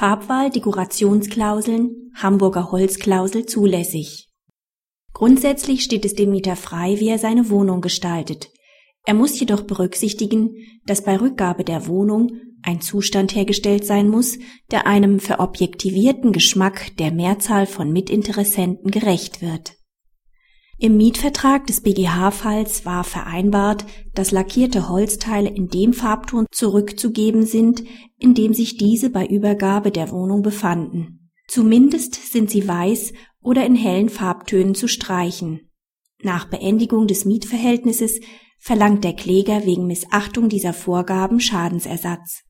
Farbwahl, Dekorationsklauseln, Hamburger Holzklausel zulässig. Grundsätzlich steht es dem Mieter frei, wie er seine Wohnung gestaltet. Er muss jedoch berücksichtigen, dass bei Rückgabe der Wohnung ein Zustand hergestellt sein muss, der einem verobjektivierten Geschmack der Mehrzahl von Mitinteressenten gerecht wird. Im Mietvertrag des BGH-Falls war vereinbart, dass lackierte Holzteile in dem Farbton zurückzugeben sind, in dem sich diese bei Übergabe der Wohnung befanden. Zumindest sind sie weiß oder in hellen Farbtönen zu streichen. Nach Beendigung des Mietverhältnisses verlangt der Kläger wegen Missachtung dieser Vorgaben Schadensersatz.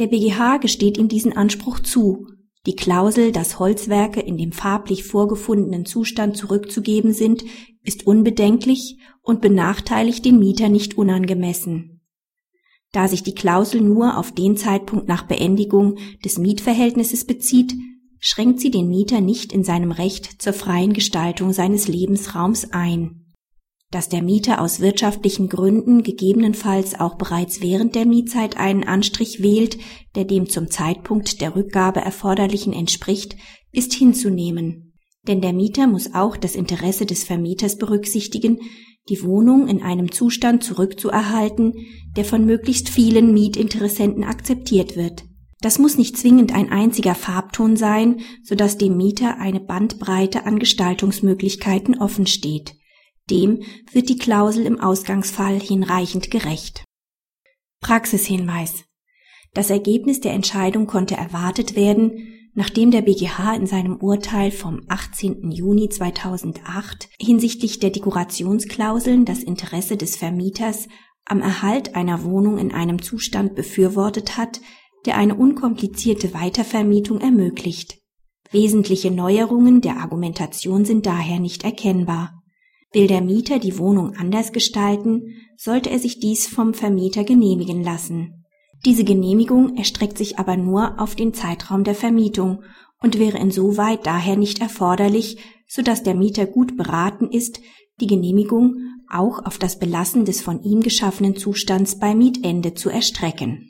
Der BGH gesteht ihm diesen Anspruch zu die Klausel, dass Holzwerke in dem farblich vorgefundenen Zustand zurückzugeben sind, ist unbedenklich und benachteiligt den Mieter nicht unangemessen. Da sich die Klausel nur auf den Zeitpunkt nach Beendigung des Mietverhältnisses bezieht, schränkt sie den Mieter nicht in seinem Recht zur freien Gestaltung seines Lebensraums ein dass der Mieter aus wirtschaftlichen Gründen gegebenenfalls auch bereits während der Mietzeit einen Anstrich wählt, der dem zum Zeitpunkt der Rückgabe erforderlichen entspricht, ist hinzunehmen. Denn der Mieter muss auch das Interesse des Vermieters berücksichtigen, die Wohnung in einem Zustand zurückzuerhalten, der von möglichst vielen Mietinteressenten akzeptiert wird. Das muss nicht zwingend ein einziger Farbton sein, so dass dem Mieter eine Bandbreite an Gestaltungsmöglichkeiten offen steht. Dem wird die Klausel im Ausgangsfall hinreichend gerecht. Praxishinweis. Das Ergebnis der Entscheidung konnte erwartet werden, nachdem der BGH in seinem Urteil vom 18. Juni 2008 hinsichtlich der Dekorationsklauseln das Interesse des Vermieters am Erhalt einer Wohnung in einem Zustand befürwortet hat, der eine unkomplizierte Weitervermietung ermöglicht. Wesentliche Neuerungen der Argumentation sind daher nicht erkennbar. Will der Mieter die Wohnung anders gestalten, sollte er sich dies vom Vermieter genehmigen lassen. Diese Genehmigung erstreckt sich aber nur auf den Zeitraum der Vermietung und wäre insoweit daher nicht erforderlich, so dass der Mieter gut beraten ist, die Genehmigung auch auf das Belassen des von ihm geschaffenen Zustands bei Mietende zu erstrecken